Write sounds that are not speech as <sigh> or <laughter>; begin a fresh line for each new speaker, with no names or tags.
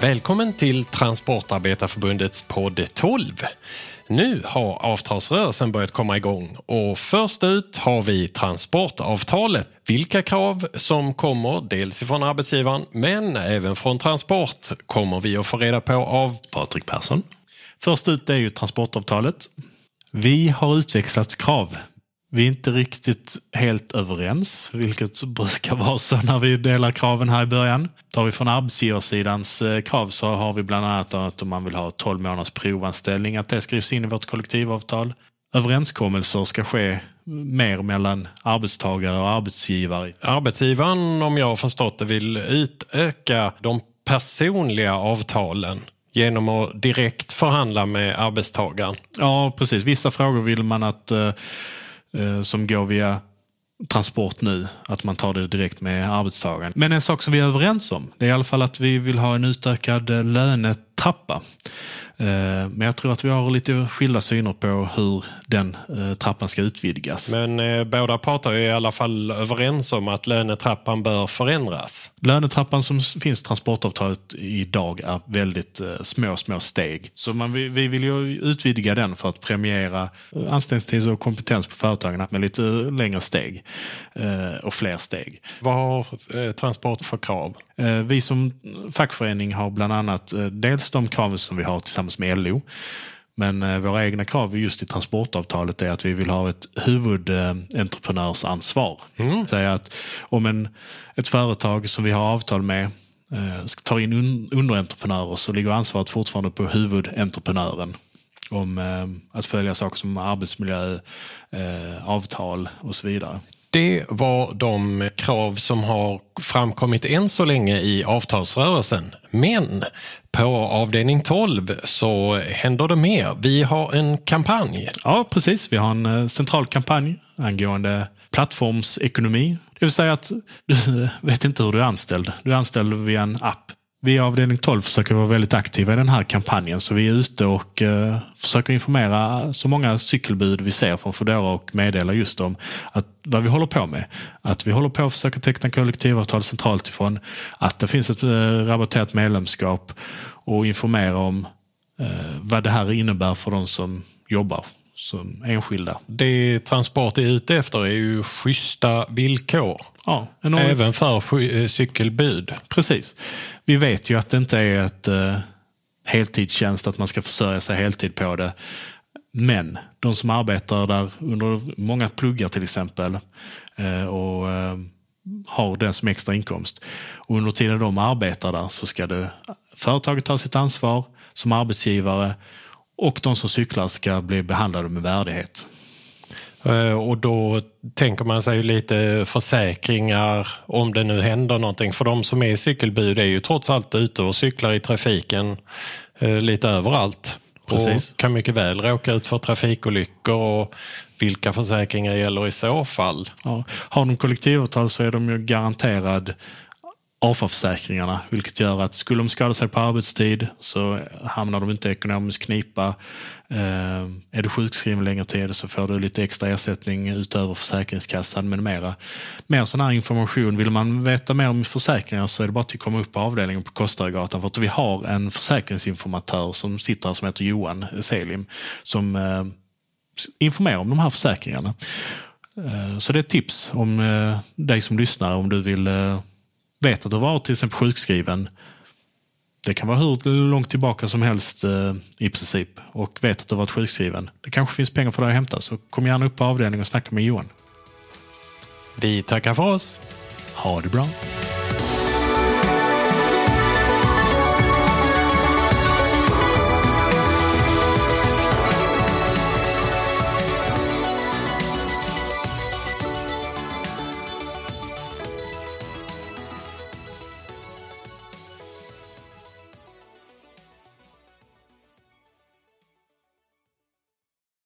Välkommen till Transportarbetarförbundets podd 12. Nu har avtalsrörelsen börjat komma igång och först ut har vi transportavtalet. Vilka krav som kommer dels ifrån arbetsgivaren men även från Transport kommer vi att få reda på av Patrik Persson.
Först ut är ju transportavtalet. Vi har utväxlat krav vi är inte riktigt helt överens, vilket brukar vara så när vi delar kraven här i början. Tar vi från arbetsgivarsidans eh, krav så har vi bland annat att om man vill ha 12 månaders provanställning, att det skrivs in i vårt kollektivavtal. Överenskommelser ska ske mer mellan arbetstagare och arbetsgivare.
Arbetsgivaren, om jag har förstått det, vill utöka de personliga avtalen genom att direkt förhandla med arbetstagaren.
Ja, precis. Vissa frågor vill man att eh, Eh, som går via transport nu, att man tar det direkt med arbetstagaren. Men en sak som vi är överens om, det är i alla fall att vi vill ha en utökad eh, lönet lönetrappa. Eh, men jag tror att vi har lite skilda syner på hur den eh, trappan ska utvidgas.
Men eh, båda parter är i alla fall överens om att lönetrappan bör förändras.
Lönetrappan som finns i transportavtalet idag är väldigt små, små steg. Så man, vi, vi vill ju utvidga den för att premiera anställningstid och kompetens på företagen med lite längre steg och fler steg.
Vad har Transport för krav?
Vi som fackförening har bland annat dels de krav som vi har tillsammans med LO. Men eh, våra egna krav just i transportavtalet är att vi vill ha ett huvudentreprenörsansvar. Mm. Säga att om en, ett företag som vi har avtal med eh, tar in un, underentreprenörer så ligger ansvaret fortfarande på huvudentreprenören om eh, att följa saker som arbetsmiljö, eh, avtal och så vidare.
Det var de krav som har framkommit än så länge i avtalsrörelsen. Men på avdelning 12 så händer det mer. Vi har en kampanj.
Ja, precis. Vi har en eh, central kampanj angående plattformsekonomi. Det vill säga att du <laughs> vet inte hur du är anställd. Du är anställd via en app vi i avdelning 12 försöker vara väldigt aktiva i den här kampanjen så vi är ute och eh, försöker informera så många cykelbud vi ser från Foodora och meddela just om att, vad vi håller på med. Att vi håller på att försöka teckna kollektivavtal centralt ifrån, att det finns ett eh, rabatterat medlemskap och informera om eh, vad det här innebär för de som jobbar som enskilda.
Det Transport är ute efter är ju schyssta villkor. Ja, Även för eh, cykelbud.
Precis. Vi vet ju att det inte är ett uh, heltidstjänst, att man ska försörja sig heltid på det. Men de som arbetar där under många pluggar till exempel uh, och uh, har den som extra inkomst. Och under tiden de arbetar där så ska det, företaget ta sitt ansvar som arbetsgivare och de som cyklar ska bli behandlade med värdighet.
Eh, och då tänker man sig lite försäkringar om det nu händer någonting. För de som är cykelbud är ju trots allt ute och cyklar i trafiken eh, lite överallt. Precis. Och kan mycket väl råka ut för trafikolyckor och vilka försäkringar gäller i så fall?
Ja. Har de kollektivavtal så är de ju garanterad AFA-försäkringarna, vilket gör att skulle de skada sig på arbetstid så hamnar de inte i ekonomisk knipa. Eh, är du sjukskriven längre tid så får du lite extra ersättning utöver Försäkringskassan med mera. Mer sån här information. Vill man veta mer om försäkringar så är det bara att komma upp på avdelningen på Kostaregatan för att vi har en försäkringsinformatör som sitter här som heter Johan Selim som eh, informerar om de här försäkringarna. Eh, så det är ett tips om dig som lyssnar om du vill vet att du har varit till exempel sjukskriven. Det kan vara hur långt tillbaka som helst eh, i princip och vet att du har varit sjukskriven. Det kanske finns pengar för dig att hämta så kom gärna upp på avdelningen och snacka med Johan.
Vi tackar för oss.
Ha det bra.